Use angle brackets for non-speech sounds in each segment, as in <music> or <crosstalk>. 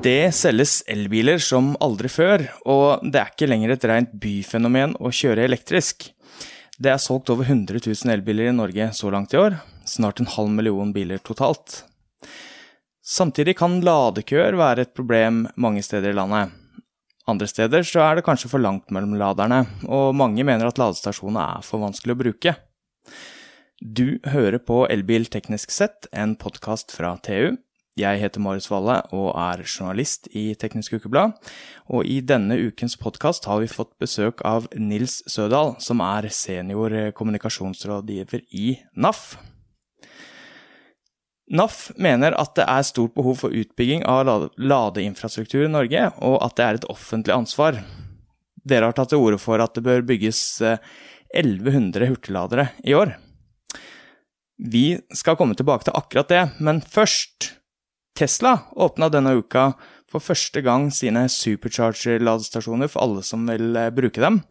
Det selges elbiler som aldri før, og det er ikke lenger et rent byfenomen å kjøre elektrisk. Det er solgt over 100 000 elbiler i Norge så langt i år, snart en halv million biler totalt. Samtidig kan ladekøer være et problem mange steder i landet. Andre steder så er det kanskje for langt mellom laderne, og mange mener at ladestasjonene er for vanskelig å bruke. Du hører på Elbil teknisk sett, en podkast fra TU. Jeg heter Marius Valle og er journalist i Teknisk Ukeblad. Og i denne ukens podkast har vi fått besøk av Nils Sødal, som er senior kommunikasjonsrådgiver i NAF. NAF mener at det er stort behov for utbygging av ladeinfrastruktur i Norge, og at det er et offentlig ansvar. Dere har tatt til orde for at det bør bygges 1100 eh, hurtigladere i år. Vi skal komme tilbake til akkurat det, men først Tesla åpna denne uka for første gang sine supercharger-ladestasjoner for alle som vil eh, bruke dem.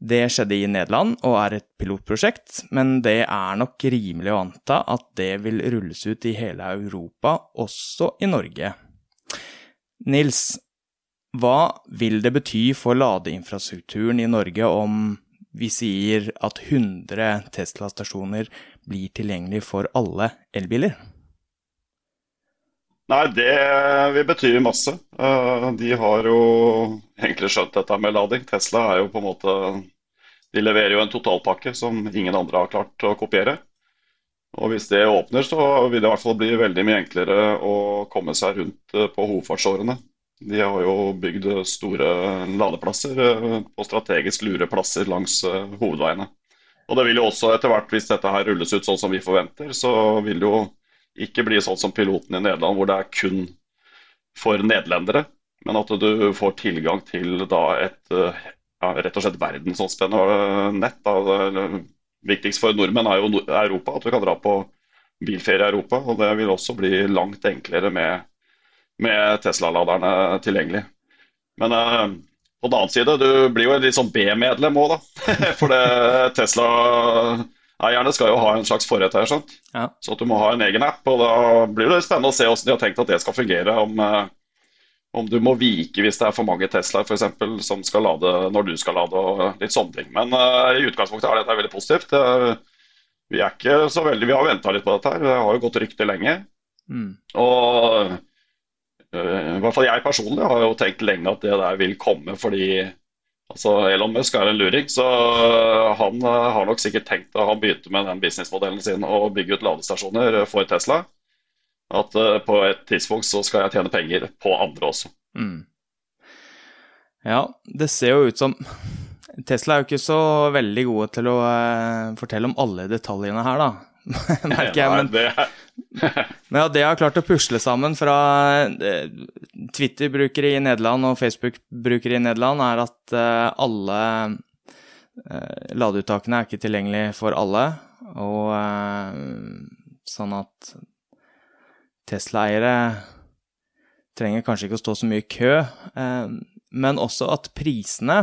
Det skjedde i Nederland og er et pilotprosjekt, men det er nok rimelig å anta at det vil rulles ut i hele Europa, også i Norge. Nils, hva vil det bety for ladeinfrastrukturen i Norge om vi sier at 100 Tesla-stasjoner blir tilgjengelig for alle elbiler? Nei, det vil bety masse. Eh, de har jo egentlig skjønt dette med lading. Tesla er jo på en måte De leverer jo en totalpakke som ingen andre har klart å kopiere. Og hvis det åpner, så vil det i hvert fall bli veldig mye enklere å komme seg rundt eh, på hovedfartsårene. De har jo bygd store ladeplasser eh, på strategisk lure plasser langs hovedveiene. Og det vil jo også etter hvert, hvis dette her rulles ut sånn som vi forventer, så vil det jo ikke bli sånn som piloten i Nederland, hvor det er kun for nederlendere. Men at du får tilgang til da et ja, rett og slett verdensomspennende nett. Da. Viktigst for nordmenn er jo Europa, at du kan dra på bilferie i Europa. Og det vil også bli langt enklere med, med Tesla-laderne tilgjengelig. Men eh, på den annen side, du blir jo en litt sånn B-medlem òg, da. <laughs> For det Tesla eierne skal jo ha en slags forrett her, sant? Ja. så at du må ha en egen app. og Da blir det spennende å se hvordan de har tenkt at det skal fungere. Om, eh, om du må vike hvis det er for mange Teslaer eksempel, som skal lade når du skal lade. og litt sånne ting. Men uh, i utgangspunktet er dette veldig positivt. Uh, vi er ikke så veldig, vi har venta litt på dette. her, Det har jo gått rykte lenge. Mm. Og uh, i hvert fall jeg personlig har jo tenkt lenge at det der vil komme fordi Altså, Elon Musk er en luring, så han eh, har nok sikkert tenkt da han begynte med den businessmodellen sin å bygge ut ladestasjoner for Tesla, at uh, på et tidspunkt så skal jeg tjene penger på andre også. Mm. Ja, det ser jo ut som Tesla er jo ikke så veldig gode til å uh, fortelle om alle detaljene her, da. <laughs> merker jeg. Men, <laughs> men ja, det har klart å pusle sammen fra eh, Twitter-brukere i Nederland og Facebook-brukere i Nederland, er at eh, alle eh, ladeuttakene er ikke tilgjengelig for alle. Og sånn at Tesla-eiere trenger kanskje ikke å stå så mye i kø, men også at prisene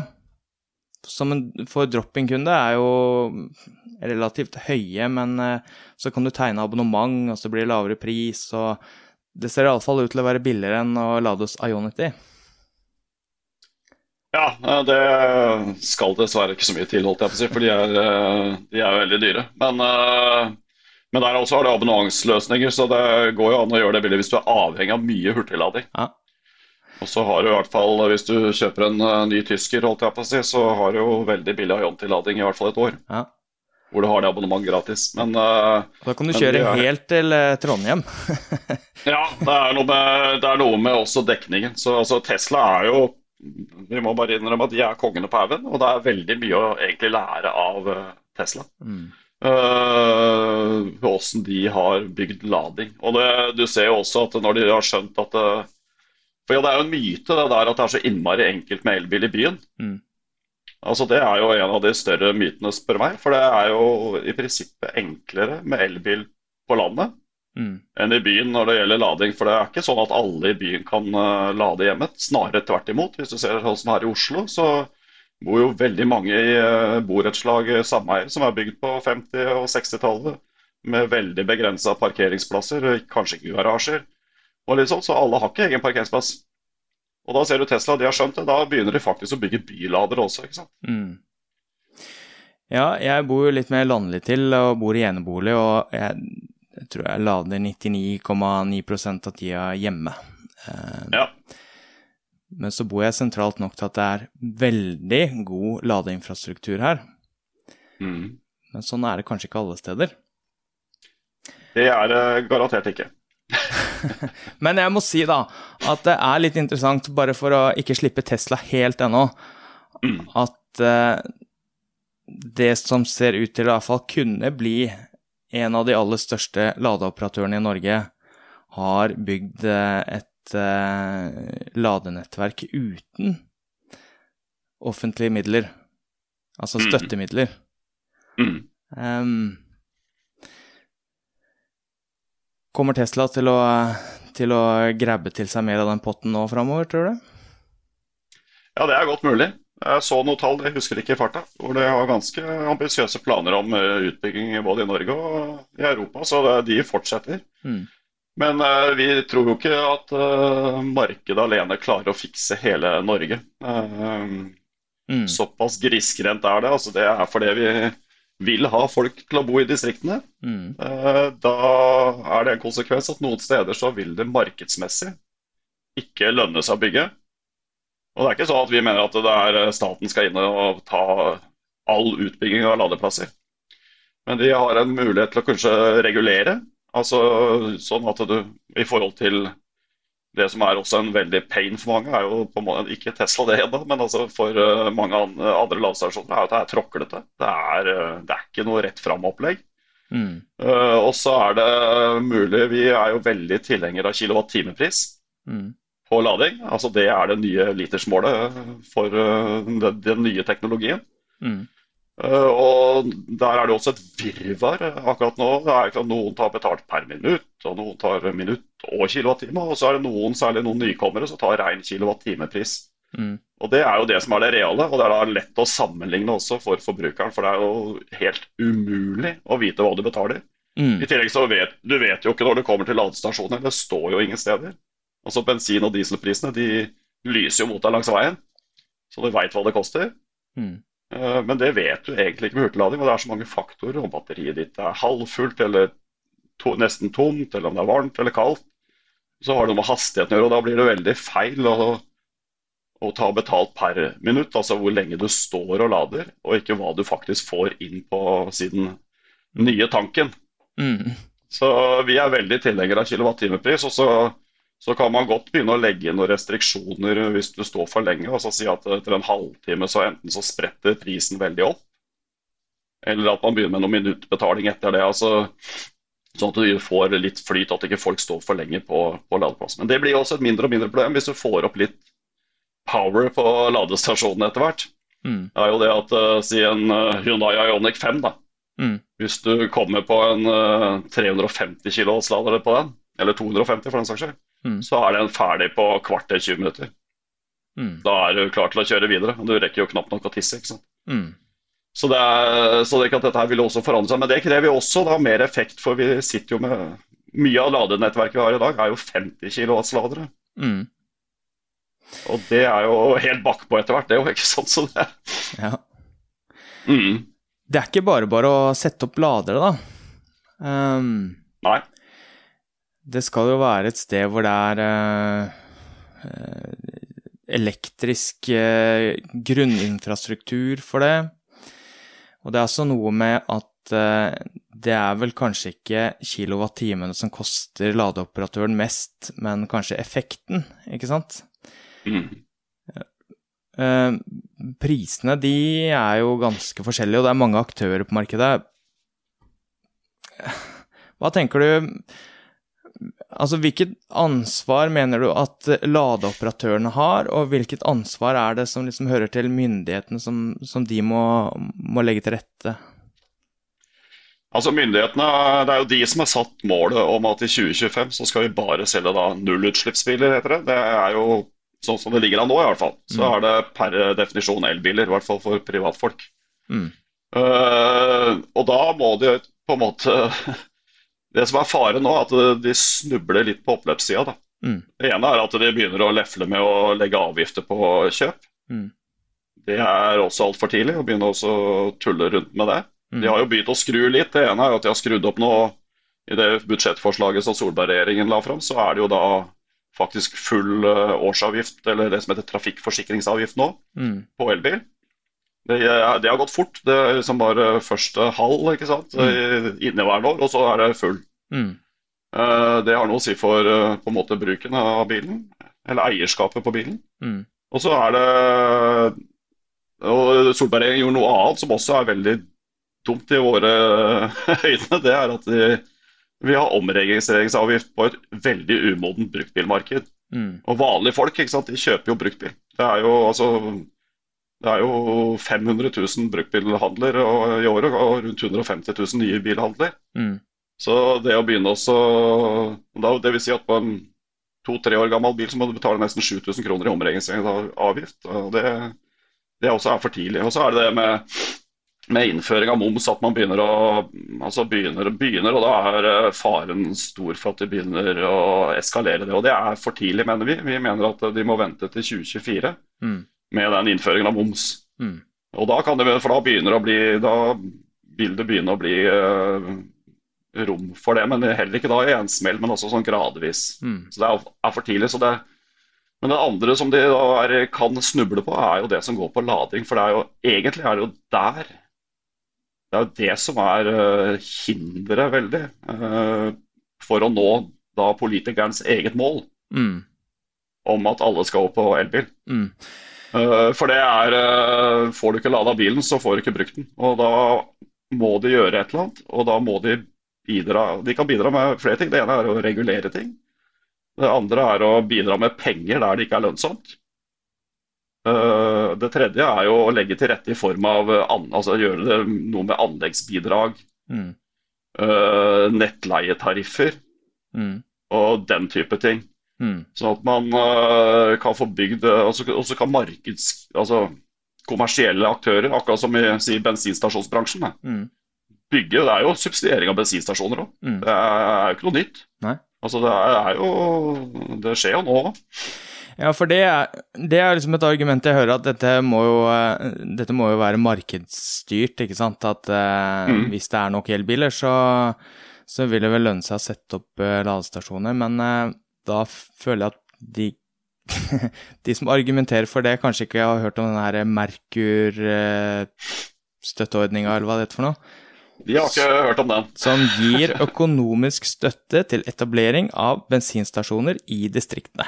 som en, for drop-in-kunde er jo relativt høye, men eh, så kan du tegne abonnement, og så blir det lavere pris. og Det ser iallfall ut til å være billigere enn å lade hos Ionity. Ja, eh, det skal dessverre ikke så mye til, holdt jeg på å si, for de er, eh, de er veldig dyre. Men, men der også har du abonnementsløsninger, så det går jo an å gjøre det billig hvis du er avhengig av mye hurtiglading. Ja. Og så har du i hvert fall, Hvis du kjøper en ny tysker, holdt jeg på å si, så har du jo veldig billig Ionti-lading i hvert fall et år. Ja hvor du har det abonnement gratis. Men, uh, da kan du kjøre er... helt til uh, Trondheim. <laughs> ja, det er, med, det er, noe med, også dekningen. Så altså, Tesla er jo Vi må bare innrømme at de er kongene på haugen, og det er veldig mye å egentlig lære av uh, Tesla. Mm. Åssen de har bygd lading. Og det, du ser jo også at når de har skjønt at For ja, det er jo en myte det der at det er så innmari enkelt med elbil i byen. Mm. Altså Det er jo en av de større mytene, spør meg. For det er jo i prinsippet enklere med elbil på landet mm. enn i byen når det gjelder lading. For det er ikke sånn at alle i byen kan uh, lade hjemmet. Snarere tvert imot. Hvis du ser sånn her i Oslo, så bor jo veldig mange i uh, borettslag uh, sameier som er bygd på 50- og 60-tallet. Med veldig begrensa parkeringsplasser, kanskje ikke garasjer. Og litt sånn, Så alle har ikke egen parkeringsplass. Og da ser du Tesla, de har skjønt det. Da begynner de faktisk å bygge byladere også, ikke sant. Mm. Ja, jeg bor jo litt mer landlig til og bor i enebolig, og jeg, jeg tror jeg lader 99,9% av tida hjemme. Eh, Ja. Men så bor jeg sentralt nok til at det er veldig god ladeinfrastruktur her. Mm. Men sånn er det kanskje ikke alle steder. Det er det garantert ikke. <laughs> Men jeg må si da at det er litt interessant, bare for å ikke slippe Tesla helt ennå, Mm. at eh, det som ser ut til å i hvert fall kunne bli en av de aller største ladeoperatørene i Norge, har bygd eh, et eh, ladenettverk uten offentlige midler, altså Mm. støttemidler. Mm. Kommer Tesla til å, til å grabbe til seg mer av den potten nå framover, tror du? Ja, det er godt mulig. Jeg så noen tall, jeg husker ikke i farta, hvor de har ganske ambisiøse planer om eh, utbygging både i Norge og i Europa, så de fortsetter. Mm. Men eh, vi tror jo ikke at eh, markedet alene klarer å fikse hele Norge. Mm. såpass grisgrendt er det. Altså, det er fordi vi vil ha folk til å bo i distriktene. Mm. Eh, Da er det en konsekvens at noen steder så vil det markedsmessig ikke lønne seg å bygge. Og det er ikke sånn at vi mener at det er eh, staten skal inn og ta all utbygging av ladeplasser. Men de har en mulighet til å kanskje regulere, altså sånn at du i forhold til det som er også en veldig pain for mange, er jo på en måte ikke Tesla det ennå, men altså for eh, mange andre ladestasjoner er at det er tråklete. Det er, eh, det er ikke noe rett fram-opplegg. Mm. Uh, og så er det mulig Vi er jo veldig tilhengere av kilowattimepris Mm. på lading. Altså Det er det nye litersmålet for den, den nye teknologien. Mm. Eh, og der er det også et virvar akkurat nå. Det er Noen tar betalt per minutt, og noen tar minutt og kilowattime. Og så er det noen, særlig noen nykommere, som tar rein kilowattimepris. Mm. Og Det er jo det som er det reale, og det er da lett å sammenligne også for forbrukeren. For det er jo helt umulig å vite hva du betaler. Mm. I tillegg så vet du vet jo ikke når du kommer til ladestasjoner. Det står jo ingen steder. Altså Bensin- og dieselprisene de lyser jo mot deg langs veien, så du veit hva det koster. Mm. Eh, Men det vet du egentlig ikke med hurtiglading. Og det er så mange faktorer om batteriet ditt er halvfullt eller to, nesten tomt, eller om det er varmt eller kaldt. Så har det noe med hastigheten å gjøre, og da blir det veldig feil å, å ta betalt per minutt. Altså hvor lenge du står og lader, og ikke hva du faktisk får inn på siden nye tanken. Mm. Så vi er veldig tilhengere av kilowattimepris. Og så, så kan man godt begynne å legge inn noen restriksjoner hvis du står for lenge. Altså si at etter en halvtime så enten så spretter prisen veldig opp, eller at man begynner med noen minuttbetaling etter det. altså Sånn at du får litt flyt, at ikke folk står for lenge på, på ladeplassen. Men det blir også et mindre og mindre problem hvis du får opp litt power på ladestasjonen etter hvert. Mm. Det er jo det at uh, si en uh, Hyundai Ioniq 5, da. Mm. Hvis du kommer på en uh, 350 kW-lader på den, eller 250 for den saks skyld, Mm. så er den ferdig på kvarter 20 minutter. Mm. Da er du klar til å kjøre videre. Du rekker jo knapt nok å tisse. ikke sant? Mm. Så det er, så det er ikke at dette her vil også forandre seg. Men det krever jo også da mer effekt, for vi sitter jo med Mye av ladenettverket vi har i dag, er jo 50 kWh-ladere. Mm. Og det er jo helt bakpå etter hvert, det er jo ikke sant? som det, Ja. mm, Det er ikke bare bare å sette opp ladere, da. Um, nei. Det skal jo være et sted hvor det er eh, eh, elektrisk eh, grunninfrastruktur for det. Og det er også noe med at det er vel kanskje ikke kilowattimene som koster ladeoperatøren mest, men kanskje effekten, ikke sant? Mm. Prisene de er jo ganske forskjellige, og det er mange aktører på markedet. Hva tenker du Altså, hvilket ansvar mener du at ladeoperatørene har, og hvilket ansvar er det som liksom hører til myndighetene, som, som de må, må legge til rette? Altså Myndighetene det er jo de som har satt målet om at i 2025 så skal vi bare selge da nullutslippsbiler, heter det. Det er jo sånn som det ligger an nå, i hvert fall. Så Mm. er det per definisjon elbiler, i hvert fall for privatfolk. Mm. Uh, og da må de på en måte Det som er faren nå, er at de snubler litt på oppløpssida. Mm. Det ene er at de begynner å lefle med å legge avgifter på kjøp. Mm. Det er også altfor tidlig å begynne også å tulle rundt med det. Mm. De har jo begynt å skru litt. Det ene er at de har skrudd opp noe i det budsjettforslaget som Solberg-regjeringen la fram, så er det jo da faktisk full eh, årsavgift, eller det som heter trafikkforsikringsavgift nå, Mm. på elbil. Det, det har gått fort. Det er liksom bare første halv ikke sant? Mm. inneværende år, og så er det full. Mm. Eh, Det har noe å si for eh, på en måte bruken av bilen, eller eierskapet på bilen. Mm. Og så er det Og Solberg gjorde noe annet som også er veldig dumt i våre <laughs> øyne. Det er at de, vi har omregistreringsavgift på et veldig umodent bruktbilmarked. Mm. Og vanlige folk ikke sant, de kjøper jo bruktbil. Det er jo altså det er jo 500 000 bruktbilhandler i året og rundt 150 000 nye bilhandler. Mm. Så det å begynne også da, Det vil si at på en to-tre år gammel bil så må du betale nesten 7000 kroner i omregistreringsavgift. og Det, det også er for tidlig. Og så er det det med, med innføring av moms at man begynner å altså begynner, begynner, og da er eh, faren stor for at de begynner å eskalere det. Og det er for tidlig, mener vi. Vi mener at de må vente til 2024 Mm. Med den innføringen av moms. Mm. Og da kan det, for da begynner det å bli Da vil det begynne å bli eh, rom for det, men heller ikke da i en smell, men også sånn gradvis. Mm. Så det er, er for tidlig. Så det, men det andre som de er, kan snuble på, er jo det som går på lading. For det er jo, egentlig er det jo der Det er jo det som er uh, hinderet veldig uh, for å nå da politikernes eget mål Mm. om at alle skal opp på elbil. Mm. Eh, For det er eh, Får du ikke lada bilen, så får du ikke brukt den. Og da må de gjøre et eller annet, og da må de bidra De kan bidra med flere ting. Det ene er å regulere ting. Det andre er å bidra med penger der det ikke er lønnsomt. Eh, Det tredje er jo å legge til rette i form av altså gjøre det noe med anleggsbidrag, Mm. nettleietariffer Mm. og den type ting. Mm. Sånn at man uh, kan få bygd Og så kan markeds... Altså kommersielle aktører, akkurat som i si, bensinstasjonsbransjen, Mm. bygge Det er jo subsidiering av bensinstasjoner òg. Mm. Det er jo ikke noe nytt. Nei. Altså det er, er jo Det skjer jo nå. Ja, for det er, det er liksom et argument jeg hører, at dette må jo, eh, dette må jo være markedsstyrt, ikke sant? At eh, Mm. hvis det er nok elbiler, så, så vil det vel lønne seg å sette opp eh, ladestasjoner. Men eh, da føler jeg at de, <laughs> de som argumenterer for det, kanskje ikke har hørt om den her Merkur-støtteordninga, eller hva det heter for noe? Vi har ikke hørt om den. Som gir økonomisk støtte til etablering av bensinstasjoner i distriktene.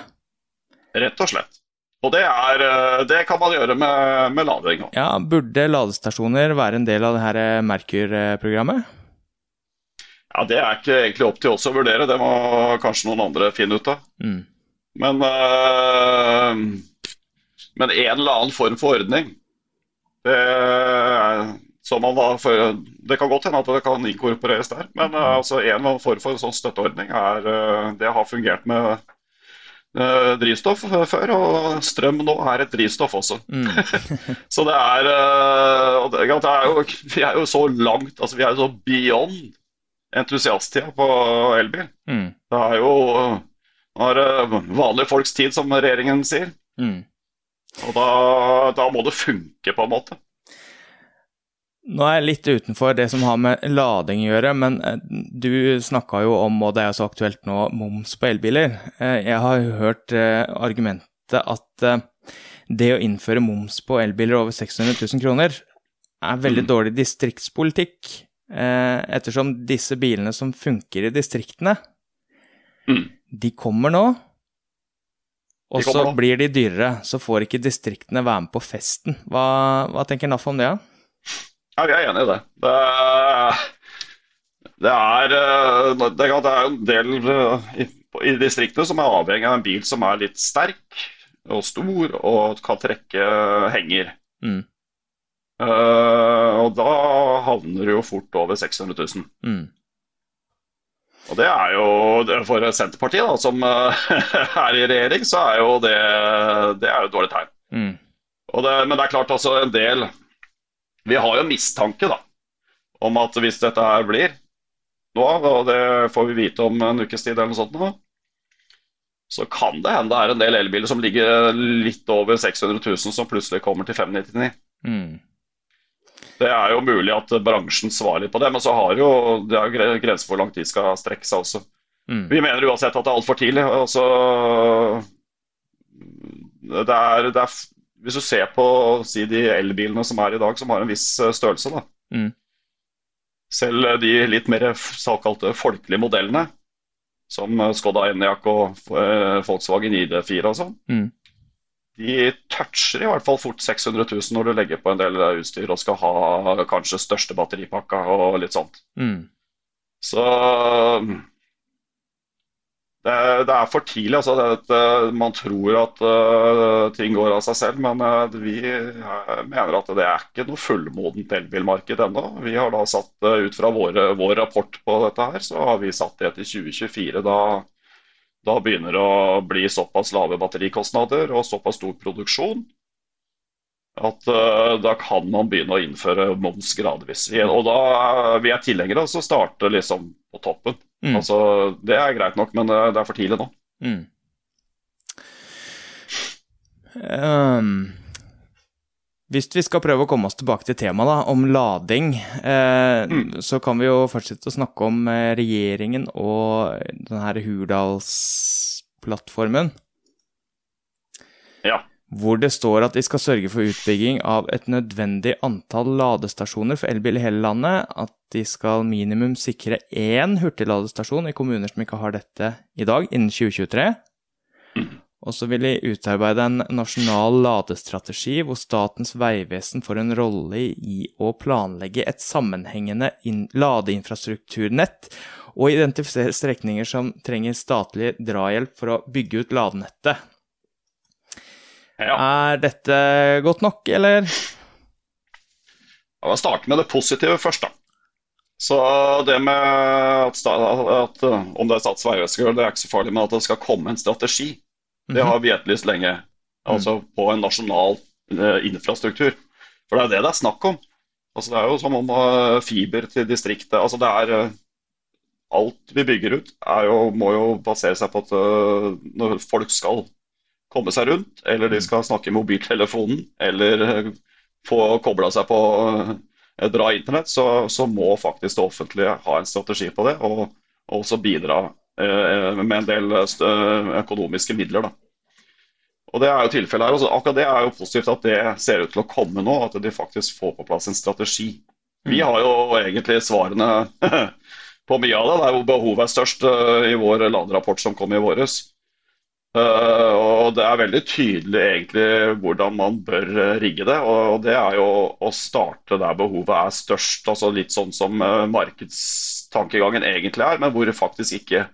Rett og slett. Og det, er, øh, det kan man gjøre med, med lading òg. Ja, burde ladestasjoner være en del av det her eh, Merkur-programmet? Ja, det er ikke egentlig opp til oss å vurdere, det må kanskje noen andre finne ut av. Mm. Men øh, Men en eller annen form for ordning det, som man da, for, det kan godt hende at det kan inkorporeres der, men øh, altså, en eller annen form for sånn støtteordning er, øh, det har fungert med øh, drivstoff før, og strøm nå er et drivstoff også. Mm. <laughs> Så det er, øh, det, det er jo, Vi er jo så langt altså Vi er jo så beyond entusiasttida på elbil. Mm. Det er jo det er vanlige folks tid, som regjeringen sier. Mm. Og da, da må det funke, på en måte. Nå er jeg litt utenfor det som har med lading å gjøre, men eh, du snakka jo om, og det er jo så aktuelt nå, moms på elbiler. Eh, Jeg har jo hørt eh, argumentet at eh, det å innføre moms på elbiler over 600 000 kroner er veldig Mm. dårlig distriktspolitikk, eh, ettersom disse bilene som funker i distriktene, Mm. de kommer nå, og så blir de dyrere. Så får ikke distriktene være med på festen. Hva, hva tenker NAF om det? Ja, vi er enig i det. Det, det, er, det, er- det er en del øh, i, i distriktene som er avhengig av en bil som er litt sterk og stor og kan trekke henger. Mm. Eh, og da havner du jo fort over 600 000. Mm. Og det er jo For Senterpartiet, da, som eh, <laughs> er i regjering, så er jo det, det er jo et dårlig tegn. Mm. Men det er klart altså en del Vi har jo mistanke da, om at hvis dette her blir nå, og det får vi vite om en ukes tid eller noe sånt nå, så kan det hende det er en del elbiler som ligger litt over 600 000, som plutselig kommer til 599. Mm. Det er jo mulig at bransjen svarer litt på det, men så har jo det er jo grenser for hvor lang tid skal strekke seg også. Mm. Vi mener uansett at det er altfor tidlig. Altså, det er, det er, hvis du ser på si, de elbilene som er i dag, som har en viss eh, størrelse, da. Mm. Selv de litt mer såkalte folkelige modellene, som Skoda Enyaq og eh, Volkswagen ID4 og sånn, Mm. De toucher i hvert fall fort 600 000 når du legger på en del utstyr og skal ha kanskje største batteripakka og litt sånt. Mm. Så det, er- det er for tidlig. altså. Det, eh, man tror at uh, ting går av seg selv, men uh, vi eh, mener at det er ikke noe fullmodent elbilmarked ennå. Vi har da satt uh, ut fra våre, vår rapport på dette her, så har vi satt det til 2024. Da, da begynner det å bli såpass lave batterikostnader og såpass stor produksjon at uh, da kan man begynne å innføre moms gradvis. Og da er vi er tilhengere av å starte liksom på toppen. Mm. Altså, det er greit nok, men eh, det er for tidlig nå. Mm. Ehm, hvis vi skal prøve å komme oss tilbake til temaet om lading, eh, så kan vi jo fortsette å snakke om eh, regjeringen og denne Hurdalsplattformen, Ja. hvor det står at de skal sørge for utbygging av et nødvendig antall ladestasjoner for elbil i hele landet, at de skal minimum sikre én hurtigladestasjon i kommuner som ikke har dette i dag, innen 2023. Og så vil de utarbeide en nasjonal ladestrategi hvor Statens vegvesen får en rolle i å planlegge et sammenhengende ladeinfrastrukturnett og identifisere strekninger som trenger statlig drahjelp for å bygge ut ladenettet. ja. Er dette godt nok, eller? Vi starter starte med det positive først, da. Så det med at, at om det er Statens vegvesen, det er ikke så farlig, men at det skal komme en strategi, det har vi etterlyst lenge. Altså på en nasjonal eh, infrastruktur. For det er det det er snakk om. Altså Det er jo som om fiber til distriktet altså det er uh, Alt vi bygger ut, er jo, må jo basere seg på at uh, når folk skal komme seg rundt, eller de skal snakke i mobiltelefonen, eller få kobla seg på et bra internett, så, så må faktisk det offentlige ha en strategi på det, og, og også bidra eh, med en del eh, økonomiske midler. Da. Og Det er jo tilfellet her. Også, akkurat Det er jo positivt at det ser ut til å komme nå, at de faktisk får på plass en strategi. Vi har jo egentlig svarene <laughs> på mye av det. Det er jo behovet er størst eh, i vår landrapport som kom i våres. Eh, og det er veldig tydelig egentlig hvordan man bør eh, rigge det. Og det er jo å starte der behovet er størst, altså litt sånn som eh, markedstankegangen egentlig er, men hvor det faktisk ikke eh,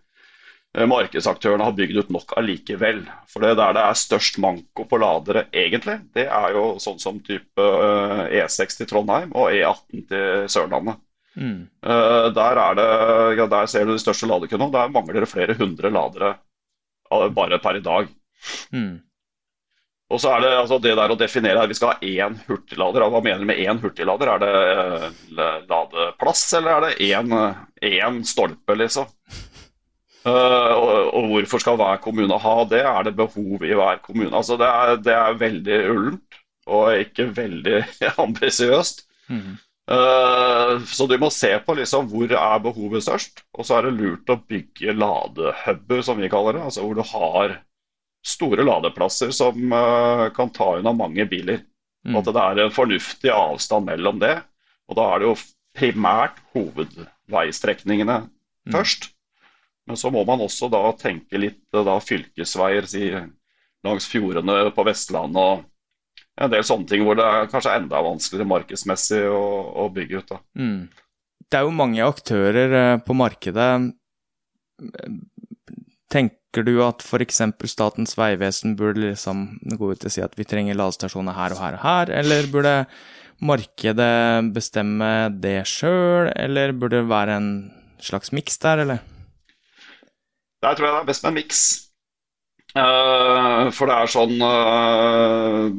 markedsaktørene har bygd ut nok allikevel. For det der det er størst manko på ladere egentlig, det er jo sånn som type eh, E6 til Trondheim og E18 til Sørlandet. Mm. Eh, Der, er det, ja, der ser du de største ladekundene. Der mangler det flere hundre ladere eh, bare per i dag. Mm. Og så er det altså det der å definere at Vi skal ha én hurtiglader. Hva mener du med én hurtiglader? Er det eh, ladeplass, eller er det én, én stolpe, liksom? Eh, og, og hvorfor skal hver kommune ha det? Er det behov i hver kommune? Altså Det er, det er veldig ullent og ikke veldig <laughs> ambisiøst. Mm. Uh, så du må se på liksom hvor er behovet størst, og så er det lurt å bygge ladehuber, som vi kaller det. Altså hvor du har store ladeplasser som uh, kan ta unna mange biler. Mm. Og at det er en fornuftig avstand mellom det. Og da er det jo primært hovedveistrekningene Mm. først. Men så må man også da tenke litt eh, da, fylkesveier si, langs fjordene på Vestlandet og en del sånne ting hvor det er kanskje enda vanskeligere markedsmessig å, å bygge ut. Mm. Det er jo mange aktører eh, på markedet. Tenker du at f.eks. Statens vegvesen burde liksom gå ut og si at vi trenger ladestasjoner her og her og her, eller burde markedet bestemme det sjøl, eller burde det være en slags miks der, eller? Der tror jeg det er best med en miks. Uh, for det er sånn uh,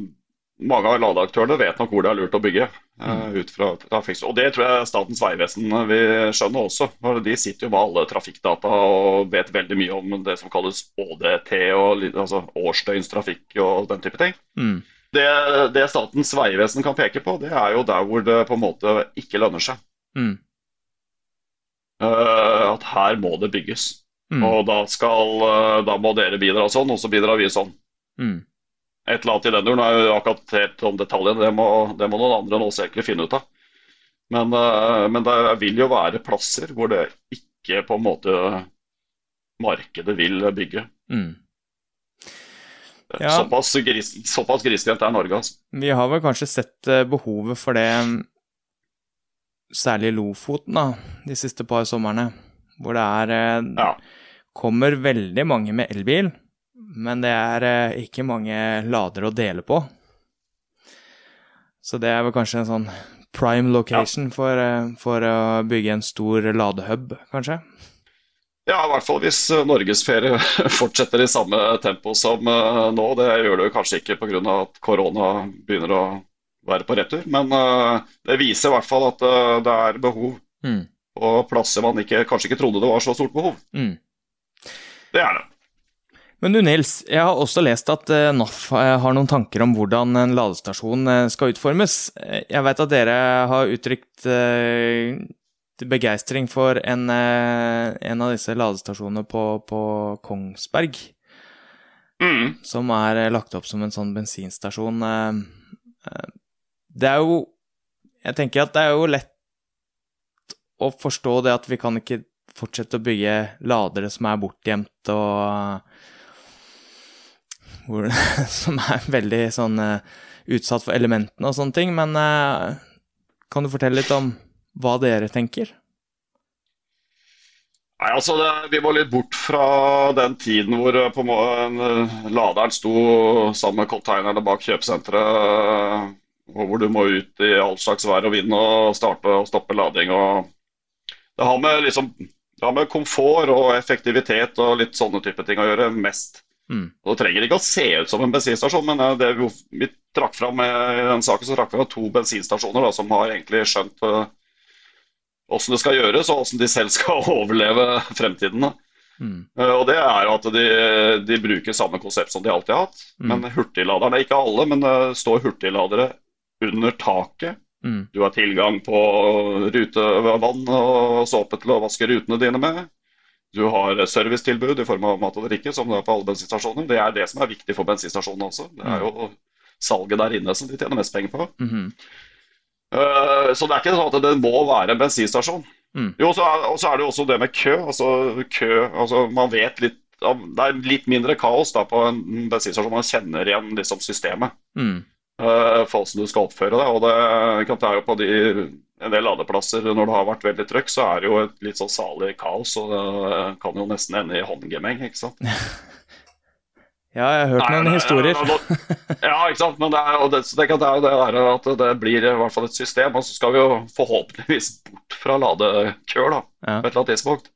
Mange av ladeaktørene vet nok hvor det er lurt å bygge. eh, ut fra trafikk. Og det tror jeg Statens vegvesen vil skjønne også. for De sitter jo med alle trafikkdata og vet veldig mye om det som kalles ÅDT, og, altså årsdøgnstrafikk og den type ting. Mm. Det, det Statens vegvesen kan peke på, det er jo der hvor det på en måte ikke lønner seg. Mm. At her må det bygges. Mm. Og da, skal, eh, da må dere bidra sånn, og så bidrar vi sånn. Mm. Et eller annet i den duren. er jo akkurat helt om detaljene. Det må, det må noen andre enn oss egentlig finne ut av. Men, eh, men det vil jo være plasser hvor det ikke på en måte markedet vil bygge. Mm. Ja. Såpass, gris, såpass grisgrendt er Norge, altså. Vi har vel kanskje sett eh, behovet for det, mm, særlig i Lofoten, da, de siste par somrene. Hvor det er eh, Ja. Kommer veldig mange med elbil, men det er eh, ikke mange ladere å dele på. Så det er vel kanskje en sånn prime location for, eh, for å bygge en stor ladehub, kanskje? Ja, i hvert fall hvis eh, norgesferie <laughs> fortsetter i samme tempo som nå. Det gjør det jo kanskje ikke pga. at korona begynner å være på retur. Men det viser i hvert fall at det er behov Mm. Og plasser man ikke, kanskje ikke trodde det var så stort behov. Mm. Det er det. Men du Nils, jeg har også lest at eh, NAF eh, har noen tanker om hvordan en ladestasjon eh, skal utformes. Jeg vet at dere har uttrykt begeistring for en, en av disse ladestasjonene på, på Kongsberg, Mm. som er lagt opp som en sånn bensinstasjon. Det er jo Jeg tenker at det er jo lett å forstå det at vi kan ikke fortsette å bygge ladere som er bortgjemt og hvor, <laughs> Som er veldig sånn eh, utsatt for elementene og sånne ting. Men eh, kan du fortelle litt om hva dere tenker? Nei, altså det, Vi må litt bort fra den tiden hvor eh, på en en, laderen sto sammen med containerne bak kjøpesenteret, og hvor du må ut i all slags vær og vind og starte og stoppe lading. og Det har med, liksom, det har med komfort og effektivitet og litt sånne type ting å gjøre mest. Mm. Og Det trenger ikke å se ut som en bensinstasjon, men eh, det vi, vi trakk fram eh, i den saken så trakk vi fram to bensinstasjoner da, som har egentlig skjønt uh, det skal gjøres, og åssen de selv skal <laughs> overleve fremtiden. Mm. Uh, Og det er jo at de, de bruker samme konsept som de alltid har hatt. Mm. Men hurtigladerne, ikke alle, men det står hurtigladere under taket. Mm. Du har tilgang på rutevann og såpe til å vaske rutene dine med. Du har servicetilbud i form av mat og drikke, som det er på alle bensinstasjoner. Det er det som er viktig for bensinstasjonene også. Det er jo salget der inne som de tjener mest penger på. Mhm. Eh, Så det er ikke sånn at det må være en bensinstasjon. Mm. Jo, så er, og så er det jo også det med kø. Altså, kø altså, man vet litt Det er litt mindre kaos da, på en bensinstasjon. Man kjenner igjen liksom, systemet Mm. Uh, for du skal oppføre deg. Og det, det er jo på de, en del ladeplasser når det har vært veldig trøkk, så er det jo et litt sånn salig kaos. Og det kan jo nesten ende i håndgemeng, ikke sant. <laughs> Ja, jeg har hørt noen nei, historier. ja, ikke sant. Men det er, det, så det, kan- det er at det blir i hvert fall et system. Og så skal vi jo forhåpentligvis bort fra ladekøer da, Ja. på et eller annet tidspunkt.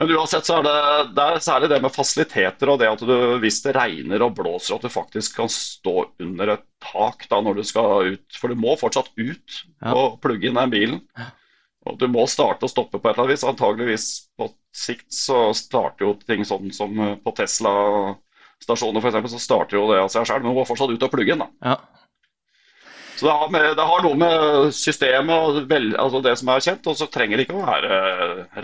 Men uansett så er det, det er særlig det med fasiliteter og det at du, hvis det regner og blåser, at du faktisk kan stå under et tak da når du skal ut. For du må fortsatt ut Ja. og plugge inn den bilen. Og du må starte og stoppe på et eller annet vis. Antageligvis på sikt så starter jo ting sånn som på Tesla-stasjoner f.eks. så starter jo det av seg selv, men du må fortsatt ut og plugge inn. da. Ja. Så det har, med, det har noe med systemet og vel, altså det som er kjent, og så trenger det ikke å være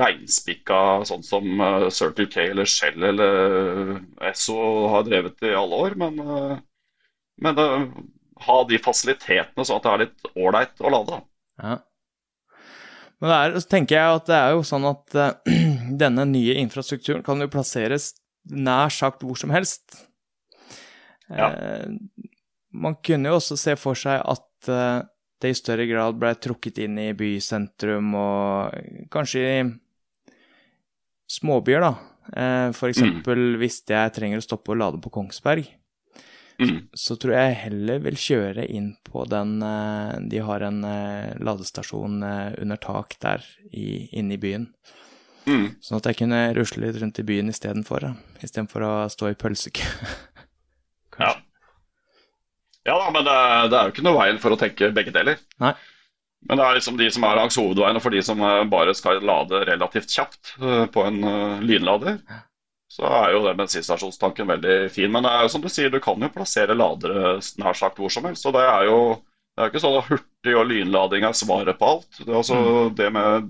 reinspikka sånn som eh, Circle K eller Shell eller Esso har drevet i alle år, men, eh, men det, ha de fasilitetene sånn at det er litt ålreit å lade. Ja. Men det er, så tenker jeg at det er jo sånn at uh, <clears throat> denne nye infrastrukturen kan jo plasseres nær sagt hvor som helst. Ja. Eh, man kunne jo også se for seg at eh, det i større grad ble trukket inn i bysentrum og kanskje i småbyer, da. Eh, for eksempel hvis jeg trenger å stoppe og lade på Kongsberg Mm. så tror jeg heller vil kjøre inn på den eh, De har en ladestasjon under tak der i, inne i byen. Mm. Sånn at jeg kunne rusle litt rundt i byen istedenfor. Istedenfor å stå i pølsekø. <laughs> Ja. Ja da, men det er, jo ikke noe veien for å tenke begge deler. Nei. Men det er liksom de som er langs hovedveien, og for de som eh, bare skal lade relativt kjapt eh, på en eh, lynlader, så er jo den bensinstasjonstanken veldig fin. Men det er jo som du sier, du kan jo plassere ladere nær sagt hvor som helst. Så det er jo det er ikke sånn at hurtig- og lynlading er svaret på alt. Det, altså, det med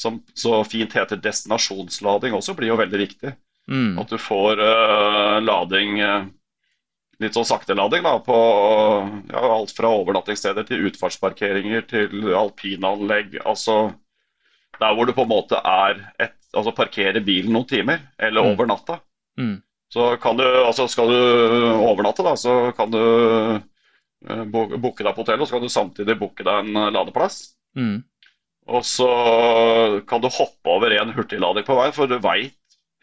som så fint heter destinasjonslading også blir jo veldig viktig. Mm. At du får uh, lading eh, Litt sånn saktelading da, på ja, alt fra overnattingssteder til utfartsparkeringer til alpinanlegg. Altså der hvor du på en måte er et, Altså parkerer bilen noen timer, eller Mm. over natta. Mm. Så kan du, altså skal du overnatte, da, så kan du eh, booke deg på hotell, og så kan du samtidig booke deg en ladeplass. Mm. Og så kan du hoppe over en hurtiglader på veien, for du veit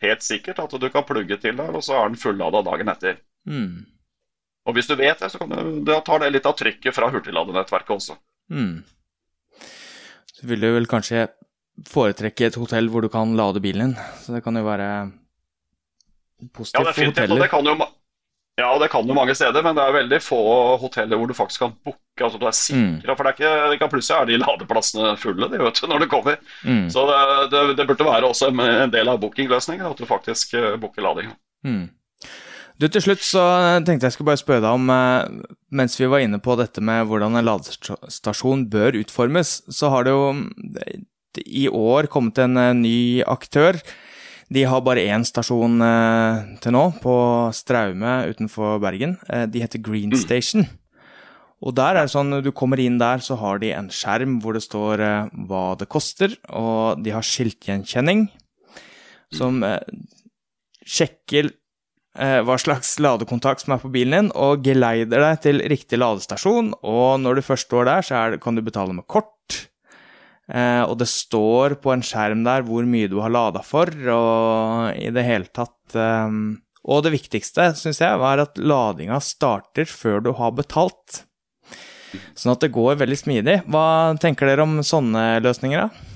helt sikkert at du kan plugge til der, og så er den fullada dagen etter. Mm. Og hvis du vet det, så kan du, da tar det litt av trykket fra hurtigladenettverket også. Mm. Så vil du vel kanskje foretrekke et hotell hvor du kan lade bilen din, så det kan jo være Ja, positivt for definitivt. Og hoteller. det kan jo, ja, det kan jo mange steder, men det er veldig få hoteller hvor du faktisk kan booke. Altså du er sikra, for det er ikke, plutselig er de ladeplassene fulle de, vet du, når du kommer. Mm. Så det, det, det burde være også en, en del av bookingløsningen, at du faktisk eh, booker lading. Mm. Du, til slutt så tenkte jeg skulle bare spørre deg om, eh, mens vi var inne på dette med hvordan en ladestasjon bør utformes, så har det jo eh, i år kommet en eh, ny aktør. De har bare én stasjon eh, til nå, på Straume utenfor Bergen. Eh, de heter Green Station. Og der er det sånn, du kommer inn der, så har de en skjerm hvor det står eh, hva det koster, og de har skiltgjenkjenning som eh, sjekker eh, hva slags ladekontakt som er på bilen din, og geleider deg til riktig ladestasjon. Og når du først står der, så det- kan du betale med kort. Eh, og det står på en skjerm der hvor mye du har lada for, og i det hele tatt eh, Og det viktigste, syns jeg, var at ladinga starter før du har betalt. Sånn at det går veldig smidig. Hva tenker dere om sånne løsninger, da?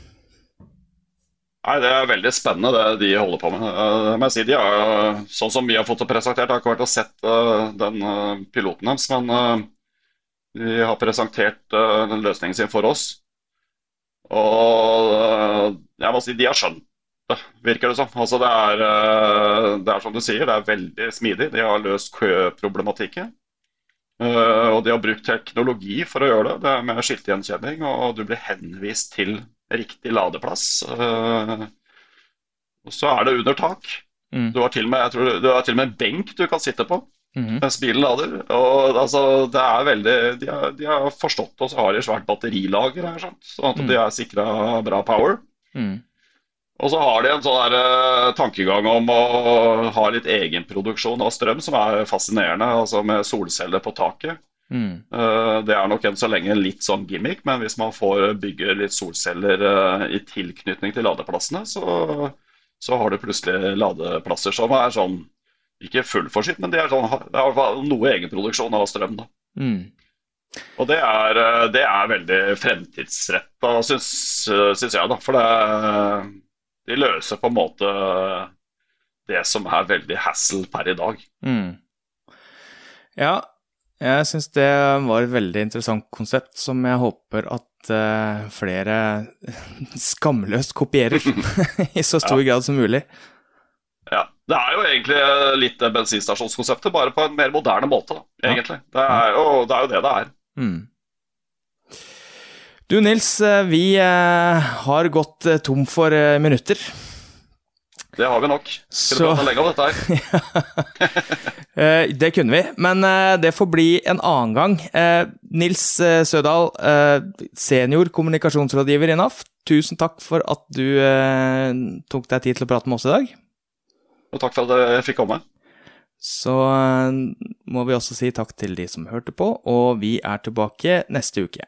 Nei, Det er veldig spennende det de holder på med. Det må jeg si, de har, sånn som vi har fått det presentert, jeg har ikke vært og sett eh, den eh, piloten deres, men eh, de har presentert eh, den løsningen sin for oss. Og eh, jeg må si de har skjønt det, virker det som. Altså det er, eh, det er som du sier, det er veldig smidig. De har løst køproblematikken. Eh, og de har brukt teknologi for å gjøre det. Det er med skiltgjenkjenning, og du blir henvist til riktig ladeplass. Eh, og så er det under tak. Mm. Du har med, jeg tror, du har til og med en benk du kan sitte på mm. mens bilen lader. Og altså, det er veldig De har, de har forstått og så har de svært batterilager her, sånn at Mm. de er sikra bra power. Mm. Og så har de en sånn der, uh, tankegang om å ha litt egenproduksjon av strøm, som er fascinerende, altså med solceller på taket. Mm. Eh, Det er nok enn så lenge litt sånn gimmick, men hvis man får bygge litt solceller eh, i tilknytning til ladeplassene, så, så har du plutselig ladeplasser som er sånn ikke fullforsynt, men det er, sånn, det er noe egenproduksjon av strøm. da. Mm. Og det er, eh, det er veldig fremtidsretta, syns, syns jeg, da. For det, de løser på en måte det som er veldig hassle per i dag. Mm. Ja, jeg syns det var et veldig interessant konsept som jeg håper at uh, flere <laughs> skamløst kopierer <laughs> <laughs> i så stor grad som mulig. Ja, Det er jo egentlig litt det bensinstasjonskonseptet, bare på en mer moderne måte. da, Ja. egentlig. Det er, jo, det er jo det det er. Mm. Du Nils, eh, vi eh, har gått eh, tom for eh, minutter. Det har vi nok. Så- Skal vi prate lenge om dette her? <laughs> Eh, Det kunne vi, men eh, det får bli en annen gang. Eh, Nils Sødal, senior kommunikasjonsrådgiver i NAF, tusen takk for at du tok deg tid til å prate med oss i dag. Og takk for at jeg fikk komme. Så må vi også si takk til de som hørte på, og vi er tilbake neste uke.